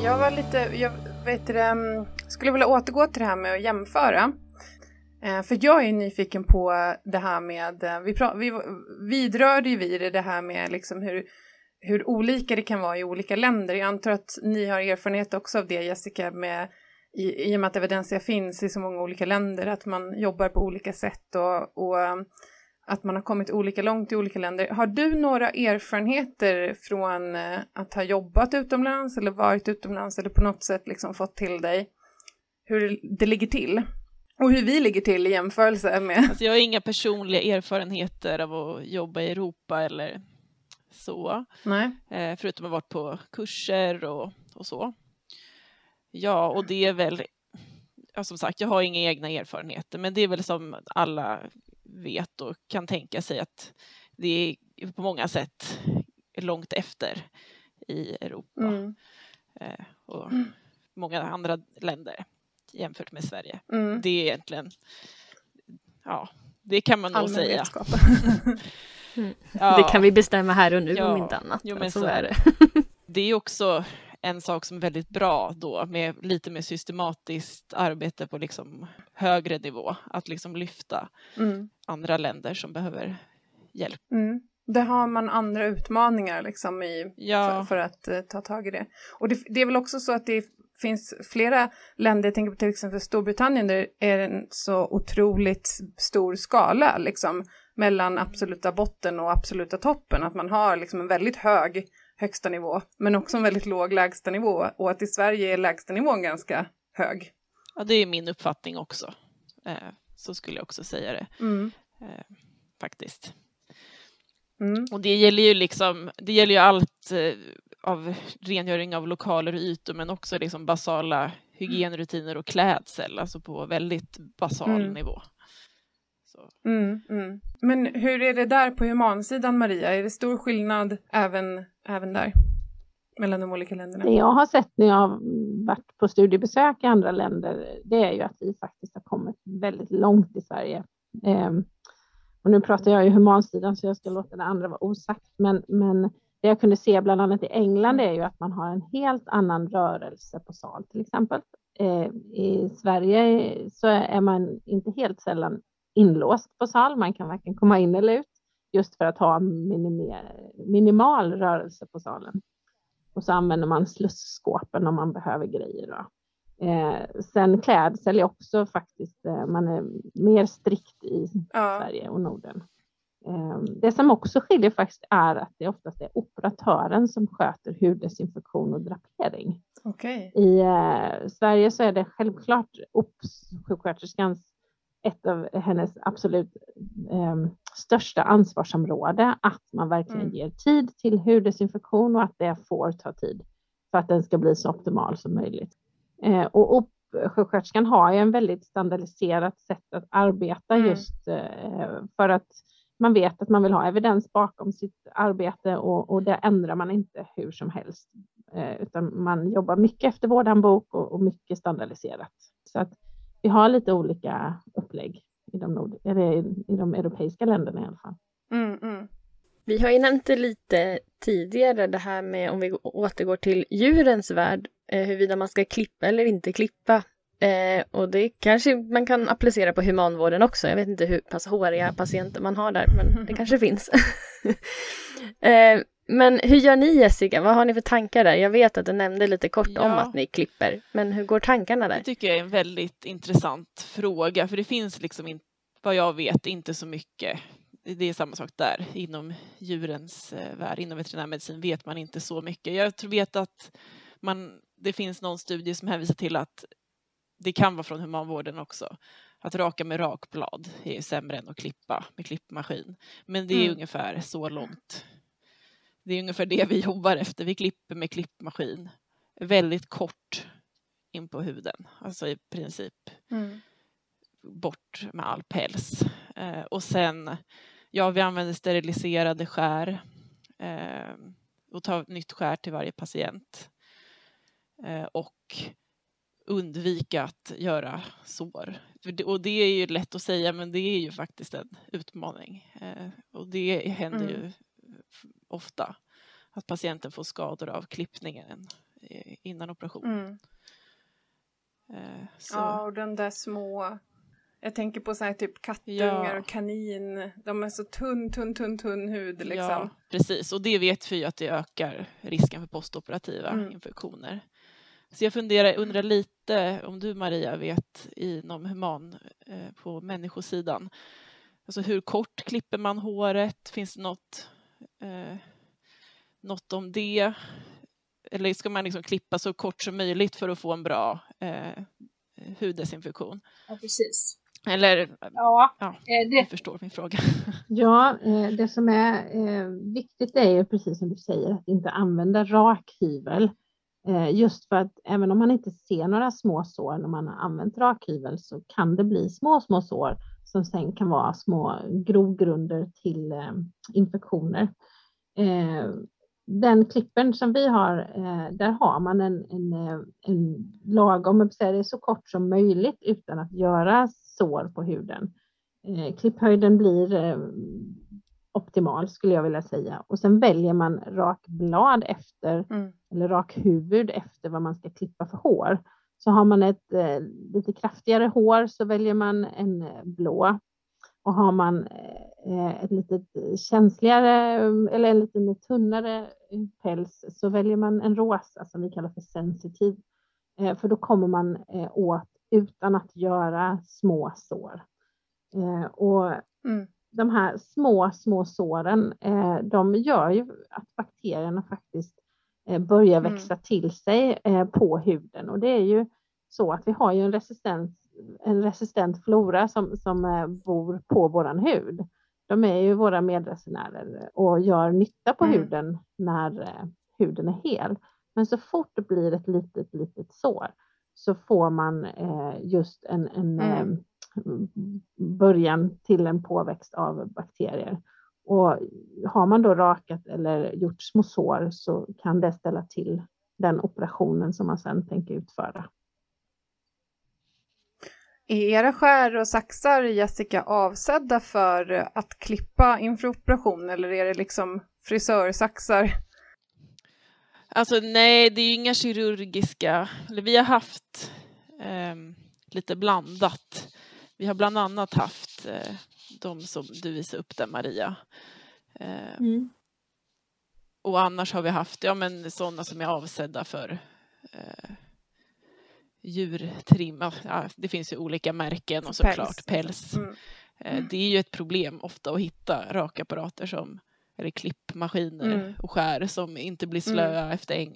Jag var lite, jag vet det, mm, skulle vilja återgå till det här med att jämföra. Eh, för jag är nyfiken på det här med, eh, vi, vi, vi vidrörde ju vid det här med liksom hur, hur olika det kan vara i olika länder. Jag antar att ni har erfarenhet också av det Jessica, med, i, i och med att Evidensia finns i så många olika länder, att man jobbar på olika sätt och, och eh, att man har kommit olika långt i olika länder. Har du några erfarenheter från att ha jobbat utomlands eller varit utomlands eller på något sätt liksom fått till dig hur det ligger till? Och hur vi ligger till i jämförelse med... Alltså jag har inga personliga erfarenheter av att jobba i Europa eller så. Nej. Eh, förutom att ha varit på kurser och, och så. Ja, och det är väl... Ja, som sagt, jag har inga egna erfarenheter, men det är väl som alla vet och kan tänka sig att det är på många sätt långt efter i Europa Mm. eh, och Mm. många andra länder jämfört med Sverige. Mm. Det är egentligen, ja, det kan man nog säga. vetskap. Ja, Det kan vi bestämma här och nu Ja. om inte annat. Jo, men så så är är det. det är också en sak som är väldigt bra då med lite mer systematiskt arbete på liksom högre nivå. Att liksom lyfta Mm. andra länder som behöver hjälp. Mm. Där har man andra utmaningar liksom i, Ja. för, för att eh, ta tag i det. Och det, det är väl också så att det finns flera länder, jag tänker på till exempel Storbritannien, där det är en så otroligt stor skala liksom mellan absoluta botten och absoluta toppen. Att man har liksom en väldigt hög högsta nivå, men också en väldigt låg lägsta nivå. Och att i Sverige är lägsta nivån ganska hög. Ja, det är min uppfattning också. Eh, så skulle jag också säga det Mm. eh, faktiskt. Mm. Och det gäller ju liksom, det gäller ju allt eh, av rengöring av lokaler och ytor men också liksom basala hygienrutiner och klädsel, alltså på väldigt basal Mm. nivå. Så. Mm, mm. Men hur är det där på humansidan, Maria? Är det stor skillnad även, även där? Mellan de olika länderna? Det jag har sett när jag har varit på studiebesök i andra länder, det är ju att vi faktiskt har kommit väldigt långt i Sverige. Ehm, och nu pratar jag ju humansidan så jag ska låta det andra vara osagt, men, men det jag kunde se bland annat i England är ju att man har en helt annan rörelse på sal till exempel. Eh, I Sverige så är man inte helt sällan inlåst på sal, man kan varken komma in eller ut just för att ha minimal rörelse på salen. Och så använder man slusskåpen om man behöver grejer. Då. Eh, sen klädsel är också faktiskt, eh, man är mer strikt i Ja. Sverige och Norden. Eh, det som också skiljer faktiskt är att det oftast är operatören som sköter huddesinfektion och drapering. Okej. I eh, Sverige så är det självklart OPS-sjuksköterskans ett av hennes absolut eh, största ansvarsområde att man verkligen Mm. ger tid till huddesinfektion och att det får ta tid för att den ska bli så optimal som möjligt. Eh, och OP-sjuksköterskan har ju en väldigt standardiserat sätt att arbeta Mm. just eh, för att man vet att man vill ha evidens bakom sitt arbete och, och det ändrar man inte hur som helst. Eh, utan man jobbar mycket efter vårdhandbok och, och mycket standardiserat. Så att vi har lite olika upplägg i de, nord- eller i, i de europeiska länderna i alla fall. Mm, mm. Vi har ju nämnt det lite tidigare, det här med om vi återgår till djurens värld, eh, huruvida man ska klippa eller inte klippa. Eh, och det kanske man kan applicera på humanvården också. Jag vet inte hur pass håriga patienter man har där, men det kanske finns. eh, men hur gör ni Jessica? Vad har ni för tankar där? Jag vet att du nämnde lite kort om Ja. att ni klipper, men hur går tankarna Det där? tycker jag är en väldigt intressant fråga för det finns liksom inte, vad jag vet, inte så mycket. Det är samma sak där. Inom djurens eh, värld, inom veterinärmedicin vet man inte så mycket. Jag vet att man, det finns någon studie som hänvisar till att det kan vara från humanvården också. Att raka med rakblad är sämre än att klippa med klippmaskin. Men det är Mm. ungefär så långt. Det är ungefär det vi jobbar efter. Vi klipper med klippmaskin väldigt kort in på huden. Alltså i princip Mm. bort med all päls. Eh, och sen, ja vi använder steriliserade skär eh, och tar nytt skär till varje patient. Eh, och undvika att göra sår. Det, och det är ju lätt att säga men det är ju faktiskt en utmaning. Eh, och det händer Mm. ju ofta att patienten får skador av klippningen eh, innan operation. Mm. Eh. Ja, och de där små... Jag tänker på så här typ kattungar Ja. och kanin. De är så tunn, tunn, tunn, tunn hud liksom. Ja, precis. Och det vet vi ju att det ökar risken för postoperativa Mm. infektioner. Så jag funderar, undrar lite om du Maria vet inom human eh, på människosidan. Alltså hur kort klipper man håret? Finns det något, eh, något om det? Eller ska man liksom klippa så kort som möjligt för att få en bra eh, huddesinfektion? Ja, precis. Eller, Ja, ja, eh, det, förstår min fråga. Ja, eh, det som är viktigt är ju precis som du säger att inte använda rakhyvel. Eh, Eh, just för att även om man inte ser några små sår när man har använt rakhyvel så kan det bli små, små sår som sen kan vara små grogrunder till eh, infektioner. Eh, den klippen som vi har, där har man en, en, en lagom, jag säga det så kort som möjligt utan att göra sår på huden. Klipphöjden blir optimal skulle jag vilja säga. Och sen väljer man rakblad efter, mm. eller rakhuvud efter vad man ska klippa för hår. Så har man ett eh, lite kraftigare hår så väljer man en eh, blå. Och har man eh, ett lite känsligare eller en lite tunnare päls så väljer man en rosa som vi kallar för sensitiv. Eh, för då kommer man eh, åt utan att göra små sår. Eh, och mm de här små, små såren, eh, de gör ju att bakterierna faktiskt eh, börjar mm. växa mm. till sig eh, på huden och det är ju så att vi har ju en resistent, en resistent flora som, som bor på våran hud. De är ju våra medresenärer och gör nytta på mm. huden när huden är hel. Men så fort det blir ett litet, litet sår så får man just en, en mm början till en påväxt av bakterier. Och har man då rakat eller gjort små sår så kan det ställa till den operationen som man sedan tänker utföra. Är era skär och saxar, Jessica, avsedda för att klippa inför operation eller är det liksom frisörsaxar? Alltså nej, det är ju inga kirurgiska, eller vi har haft eh, lite blandat. Vi har bland annat haft eh, de som du visade upp där Maria. Eh, mm. Och annars har vi haft ja, men sådana som är avsedda för eh, djurtrim. Ja, det finns ju olika märken och såklart päls. päls. Mm. Eh, det är ju ett problem ofta att hitta rakapparater som eller klippmaskiner mm. och skär som inte blir slöa mm. efter en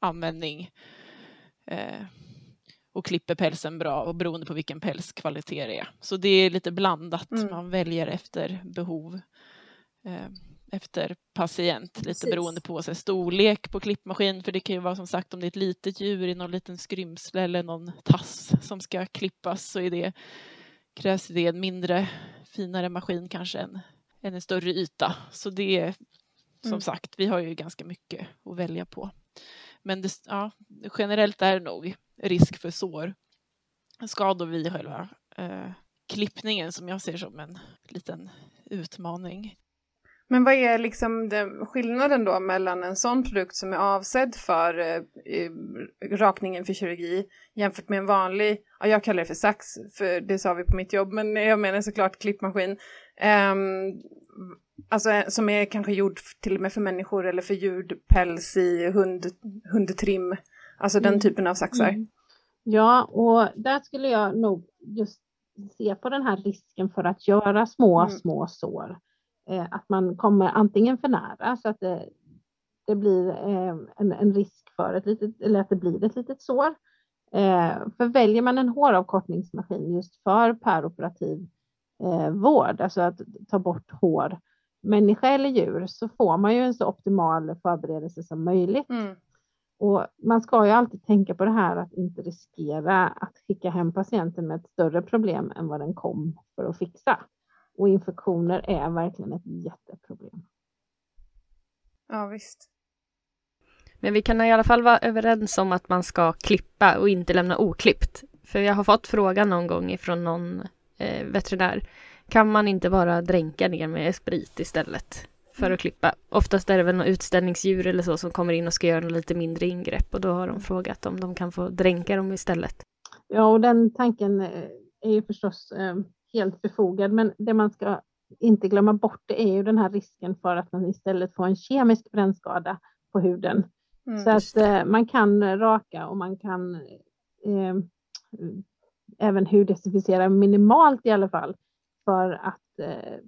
användning. Eh, och klipper pälsen bra och beroende på vilken pälskvalitet det är. Så det är lite blandat, mm. man väljer efter behov. Eh, efter patient, Precis. lite beroende på sig, storlek på klippmaskin, för det kan ju vara som sagt om det är ett litet djur i någon liten skrymsle eller någon tass som ska klippas så är det, krävs det en mindre, finare maskin kanske än, än en större yta. Så det är som mm. sagt, vi har ju ganska mycket att välja på. Men det, ja, generellt är det nog risk för sår, skador vid själva eh, klippningen som jag ser som en liten utmaning. Men vad är liksom den, skillnaden då mellan en sån produkt som är avsedd för eh, rakningen för kirurgi jämfört med en vanlig, ja, jag kallar det för sax, för det sa vi på mitt jobb, men jag menar såklart klippmaskin. Ehm, alltså, eh, alltså som är kanske gjord till och med för människor eller för ljudpäls i hund, hundtrim. Alltså den mm. typen av saxar. Mm. Ja, och där skulle jag nog just se på den här risken för att göra små, mm. små sår. Eh, att man kommer antingen för nära så att det, det blir eh, en, en, risk för ett litet, eller att det blir ett litet sår. Eh, för väljer man en håravkortningsmaskin just för peroperativ eh, vård, alltså att ta bort hår, människa eller djur, så får man ju en så optimal förberedelse som möjligt. Mm. Och man ska ju alltid tänka på det här att inte riskera att skicka hem patienten med ett större problem än vad den kom för att fixa. Och infektioner är verkligen ett jätteproblem. Ja, visst. Men vi kan i alla fall vara överens om att man ska klippa och inte lämna oklippt. För jag har fått frågan någon gång ifrån någon eh, veterinär. Kan man inte bara dränka ner med sprit istället? För att klippa. Oftast är det väl något utställningsdjur eller så som kommer in och ska göra något lite mindre ingrepp och då har de frågat om de kan få dränka dem istället. Ja, och den tanken eh, är ju förstås eh, helt befogad, men det man ska inte glömma bort det är ju den här risken för att man istället får en kemisk brännskada på huden. Mm, så att eh, man kan raka och man kan eh, även huddesinficera minimalt i alla fall för att eh,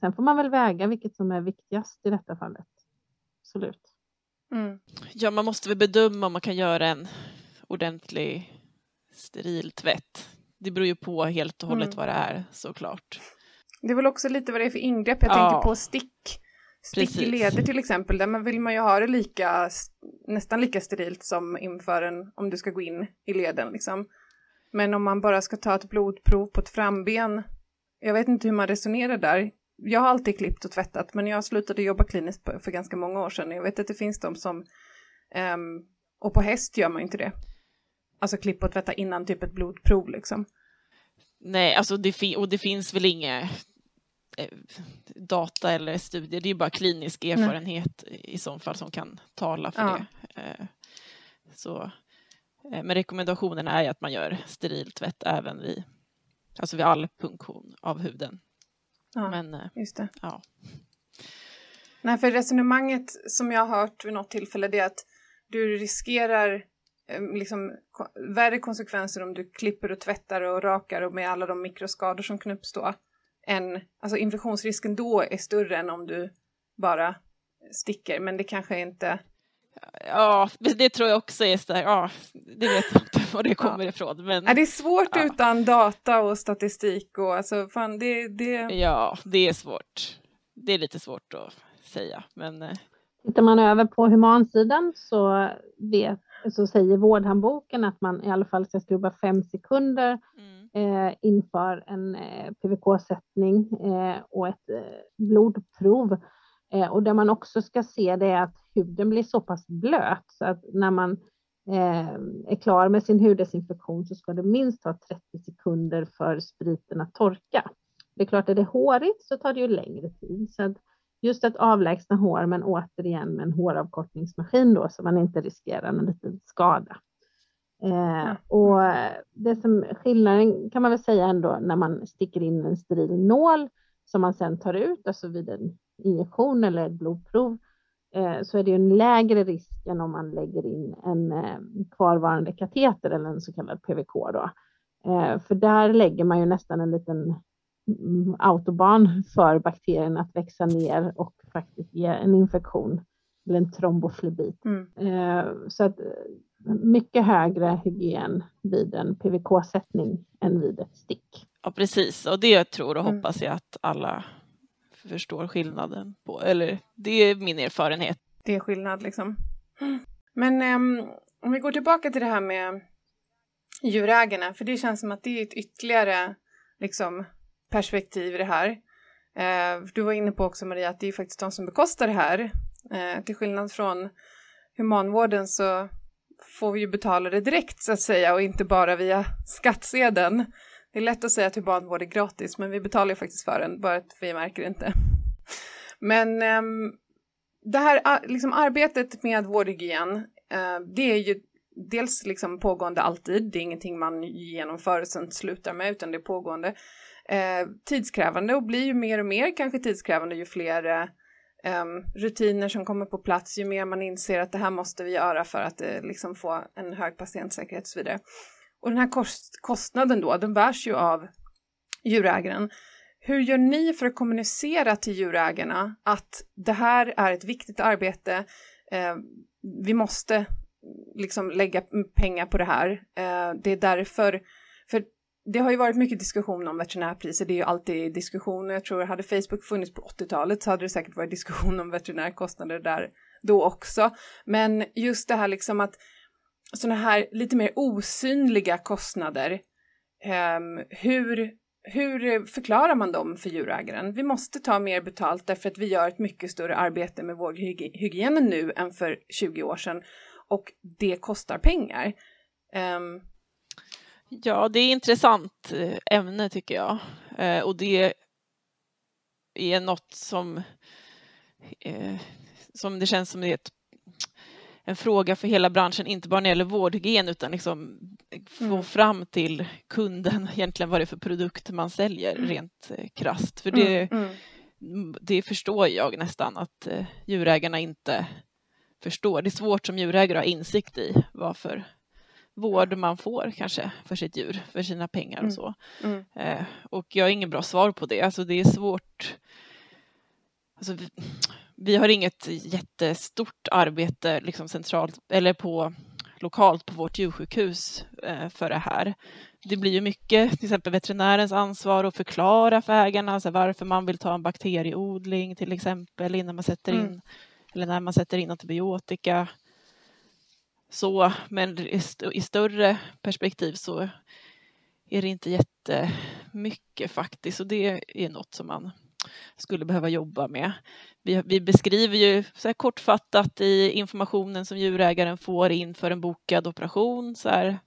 sen får man väl väga vilket som är viktigast i detta fallet. Absolut. Mm. Ja, man måste väl bedöma om man kan göra en ordentlig steril tvätt. Det beror ju på helt och hållet mm. vad det är såklart. Det är väl också lite vad det är för ingrepp. Jag ja. tänker på stick. Stick Precis. i leder till exempel, där vill man ju ha det lika, nästan lika sterilt som inför en, om du ska gå in i leden liksom. Men om man bara ska ta ett blodprov på ett framben, jag vet inte hur man resonerar där. Jag har alltid klippt och tvättat, men jag slutade jobba kliniskt för ganska många år sedan. Jag vet att det finns de som, um, och på häst gör man inte det. Alltså klippa och tvätta innan typ ett blodprov liksom. Nej, alltså det, och det finns väl inga eh, data eller studier, det är bara klinisk erfarenhet Nej. i så fall som kan tala för ja. det. Eh, så, eh, men rekommendationen är att man gör steriltvätt även vid, alltså vid all punktion av huden. Ja, men, just det. Ja. Nej, för resonemanget som jag har hört vid något tillfälle det är att du riskerar liksom, värre konsekvenser om du klipper och tvättar och rakar och med alla de mikroskador som kan uppstå. Än, alltså infektionsrisken då är större än om du bara sticker, men det kanske inte... Ja, det tror jag också är så här, ja, det vet jag inte var det kommer ja. ifrån. Men, ja, det är svårt ja. utan data och statistik och alltså, fan, det, det... Ja, det är svårt. Det är lite svårt att säga, men... Eh, Tittar man över på humansidan så vet så säger vårdhandboken att man i alla fall ska skrubba fem sekunder mm. eh, inför en eh, PVK-sättning eh, och ett eh, blodprov. Eh, och det man också ska se det är att huden blir så pass blöt så att när man eh, är klar med sin huddesinfektion så ska det minst ta 30 sekunder för spriten att torka. Det är klart, är det hårigt så tar det ju längre tid. Så att just att avlägsna hår, men återigen med en håravkortningsmaskin då, så man inte riskerar en liten skada. Eh, och det som skillnaden kan man väl säga ändå när man sticker in en steril nål som man sedan tar ut, alltså vid en injektion eller ett blodprov, eh, så är det ju en lägre risk än om man lägger in en eh, kvarvarande kateter eller en så kallad PVK då. Eh, för där lägger man ju nästan en liten Mm, autobahn för bakterien att växa ner och faktiskt ge en infektion eller en tromboflebit. Mm. Så att mycket högre hygien vid en PVK-sättning än vid ett stick. Ja precis och det tror och mm. hoppas jag att alla förstår skillnaden på, eller det är min erfarenhet. Det är skillnad liksom. Men um, om vi går tillbaka till det här med djurägarna, för det känns som att det är ett ytterligare liksom perspektiv i det här. Uh, du var inne på också Maria att det är faktiskt de som bekostar det här. Uh, till skillnad från humanvården så får vi ju betala det direkt så att säga och inte bara via skattsedeln. Det är lätt att säga att humanvård är gratis men vi betalar ju faktiskt för den, bara att vi märker det inte. Men eh, det här liksom, arbetet med vårdhygien, eh, det är ju dels liksom pågående alltid, det är ingenting man genomför och sen slutar med utan det är pågående eh, tidskrävande och blir ju mer och mer kanske tidskrävande ju fler eh, rutiner som kommer på plats, ju mer man inser att det här måste vi göra för att eh, liksom få en hög patientsäkerhet och så vidare. Och den här kost kostnaden då, den bärs ju av djurägaren. Hur gör ni för att kommunicera till djurägarna att det här är ett viktigt arbete, eh, vi måste liksom lägga pengar på det här. Eh, det är därför, för det har ju varit mycket diskussion om veterinärpriser, det är ju alltid diskussioner. jag tror hade Facebook funnits på 80-talet så hade det säkert varit diskussion om veterinärkostnader där då också. Men just det här liksom att sådana här lite mer osynliga kostnader, um, hur, hur förklarar man dem för djurägaren? Vi måste ta mer betalt därför att vi gör ett mycket större arbete med vårdhygienen nu än för 20 år sedan och det kostar pengar. Um, Ja, det är intressant eh, ämne tycker jag. Eh, och det är något som, eh, som det känns som det är ett, en fråga för hela branschen, inte bara när det gäller vårdhygien utan liksom få mm. fram till kunden egentligen vad det är för produkt man säljer mm. rent krast. För det, mm. mm. det förstår jag nästan att djurägarna inte förstår. Det är svårt som djurägare att ha insikt i varför vård man får kanske för sitt djur, för sina pengar och mm. så. Mm. Eh, och jag har inget bra svar på det. Alltså det är svårt. Alltså, vi, har inget jättestort arbete liksom centralt eller på lokalt på vårt djursjukhus eh, för det här. Det blir ju mycket till exempel veterinärens ansvar att förklara för ägarna alltså varför man vill ta en bakterieodling till exempel innan man sätter in mm. eller när man sätter in antibiotika. Så, men i större perspektiv så är det inte jättemycket faktiskt och det är något som man skulle behöva jobba med. Vi, vi beskriver ju kortfattat i informationen som djurägaren får inför en bokad operation så här,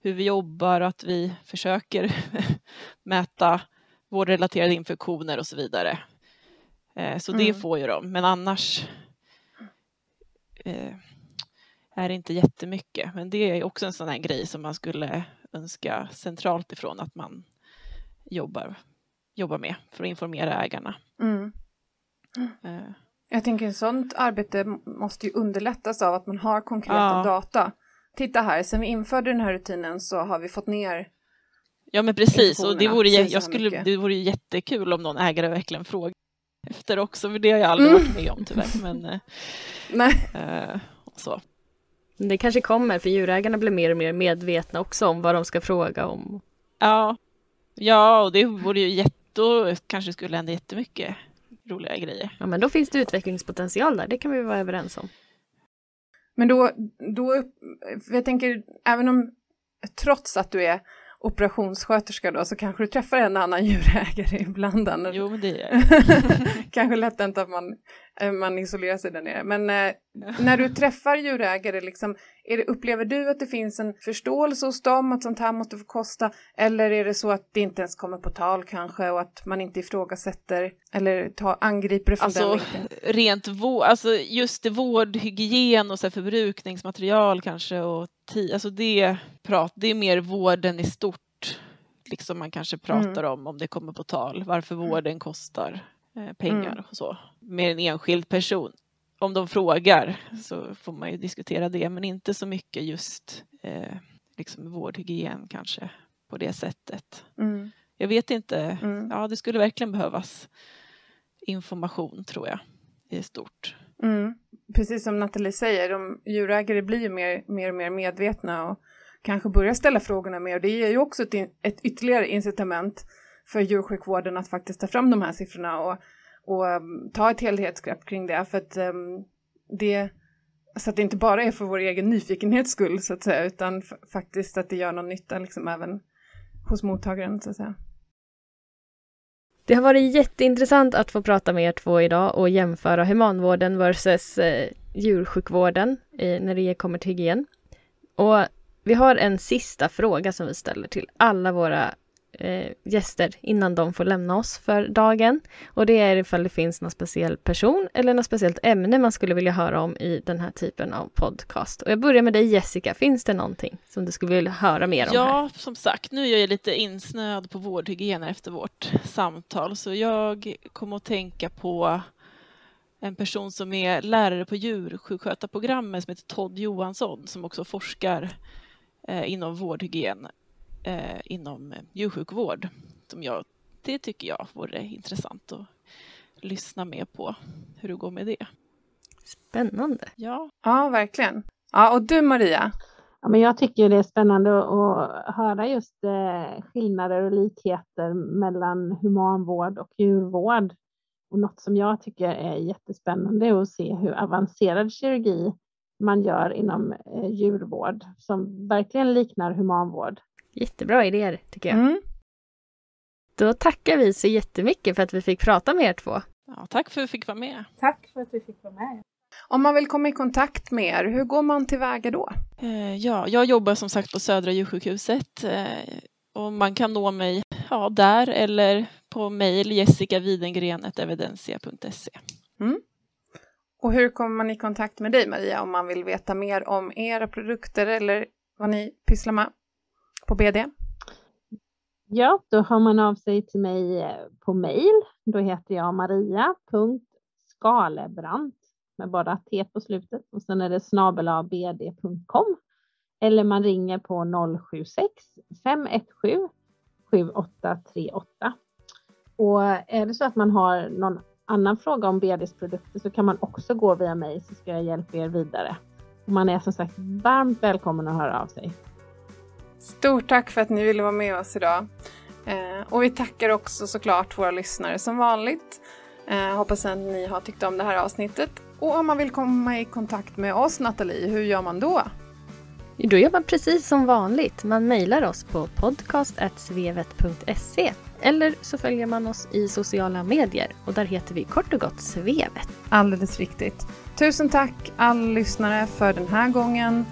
hur vi jobbar och att vi försöker mäta vårdrelaterade infektioner och så vidare. Eh, så det mm. får ju de, men annars eh, är det inte jättemycket. Men det är också en sån här grej som man skulle önska centralt ifrån att man jobbar, jobbar med för att informera ägarna. Mm. Uh. Jag tänker att sånt arbete måste ju underlättas av att man har konkreta ja. data. Titta här, sen vi införde den här rutinen så har vi fått ner Ja men precis, och det vore, jag skulle, det vore jättekul om någon ägare verkligen frågar efter också, för det har jag aldrig mm. varit med om tyvärr. Men, eh, Nej. Uh, så. Det kanske kommer, för djurägarna blir mer och mer medvetna också om vad de ska fråga om. Ja, ja och det vore ju jätte, då kanske skulle hända jättemycket roliga grejer. Ja, men då finns det utvecklingspotential där, det kan vi vara överens om. Men då, då jag tänker, även om trots att du är operationssköterska då så kanske du träffar en annan djurägare ibland. Jo, men det gör jag. kanske lätt inte att man, man isolerar sig där nere. Men eh, när du träffar djurägare, liksom, är det, upplever du att det finns en förståelse hos dem att sånt här måste få kosta? Eller är det så att det inte ens kommer på tal kanske och att man inte ifrågasätter eller tar, angriper det från alltså, den vinkeln? Rent vård, alltså just det vårdhygien och så förbrukningsmaterial kanske och alltså det, prat, det är mer vården i stort liksom man kanske pratar mm. om om det kommer på tal, varför mm. vården kostar eh, pengar mm. och så. Med en enskild person. Om de frågar så får man ju diskutera det, men inte så mycket just eh, liksom vårdhygien kanske på det sättet. Mm. Jag vet inte, mm. ja det skulle verkligen behövas information tror jag i stort. Mm. Precis som Nathalie säger, de djurägare blir ju mer, mer och mer medvetna och kanske börjar ställa frågorna mer. Det ger ju också ett, ett ytterligare incitament för djursjukvården att faktiskt ta fram de här siffrorna och, och um, ta ett helhetsgrepp kring det. För att um, det, så att det inte bara är för vår egen nyfikenhets skull så att säga, utan faktiskt att det gör någon nytta liksom även hos mottagaren så att säga. Det har varit jätteintressant att få prata med er två idag och jämföra humanvården versus eh, djursjukvården eh, när det kommer till hygien. Och vi har en sista fråga som vi ställer till alla våra eh, gäster innan de får lämna oss för dagen. Och det är ifall det finns någon speciell person eller något speciellt ämne man skulle vilja höra om i den här typen av podcast. Och jag börjar med dig Jessica, finns det någonting som du skulle vilja höra mer om? Ja, här? som sagt, nu är jag lite insnöad på vårdhygien efter vårt samtal, så jag kommer att tänka på en person som är lärare på djursjukskötarprogrammet som heter Todd Johansson som också forskar eh, inom vårdhygien eh, inom djursjukvård. Som jag, det tycker jag vore intressant att lyssna mer på hur det går med det. Spännande. Ja. Ja, verkligen. Ja, och du Maria? Ja, men jag tycker det är spännande att höra just eh, skillnader och likheter mellan humanvård och djurvård. Och något som jag tycker är jättespännande är att se hur avancerad kirurgi man gör inom eh, djurvård som verkligen liknar humanvård. Jättebra idéer tycker jag. Mm. Då tackar vi så jättemycket för att vi fick prata med er två. Ja, tack för att vi fick vara med. Tack för att vi fick vara med. Om man vill komma i kontakt med er, hur går man tillväga då? Eh, ja, jag jobbar som sagt på Södra djursjukhuset eh, och man kan nå mig ja, där eller på mejl jessicavidengren.evidensia.se. Mm. Och hur kommer man i kontakt med dig Maria om man vill veta mer om era produkter eller vad ni pysslar med? På BD? Ja, då hör man av sig till mig eh, på mejl. Då heter jag maria.skalebrant med bara T på slutet och sen är det snabelabd.com eller man ringer på 076 517 7838. Och är det så att man har någon annan fråga om BDs produkter så kan man också gå via mig så ska jag hjälpa er vidare. Man är som sagt varmt välkommen att höra av sig. Stort tack för att ni ville vara med oss idag. Eh, och vi tackar också såklart våra lyssnare som vanligt. Eh, hoppas att ni har tyckt om det här avsnittet. Och om man vill komma i kontakt med oss Nathalie, hur gör man då? Då gör man precis som vanligt. Man mejlar oss på podcast.svevet.se eller så följer man oss i sociala medier och där heter vi kort och gott Svevet. Alldeles riktigt. Tusen tack alla lyssnare för den här gången.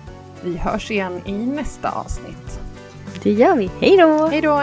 Vi hörs igen i nästa avsnitt. Det gör vi. Hej då! Hej då!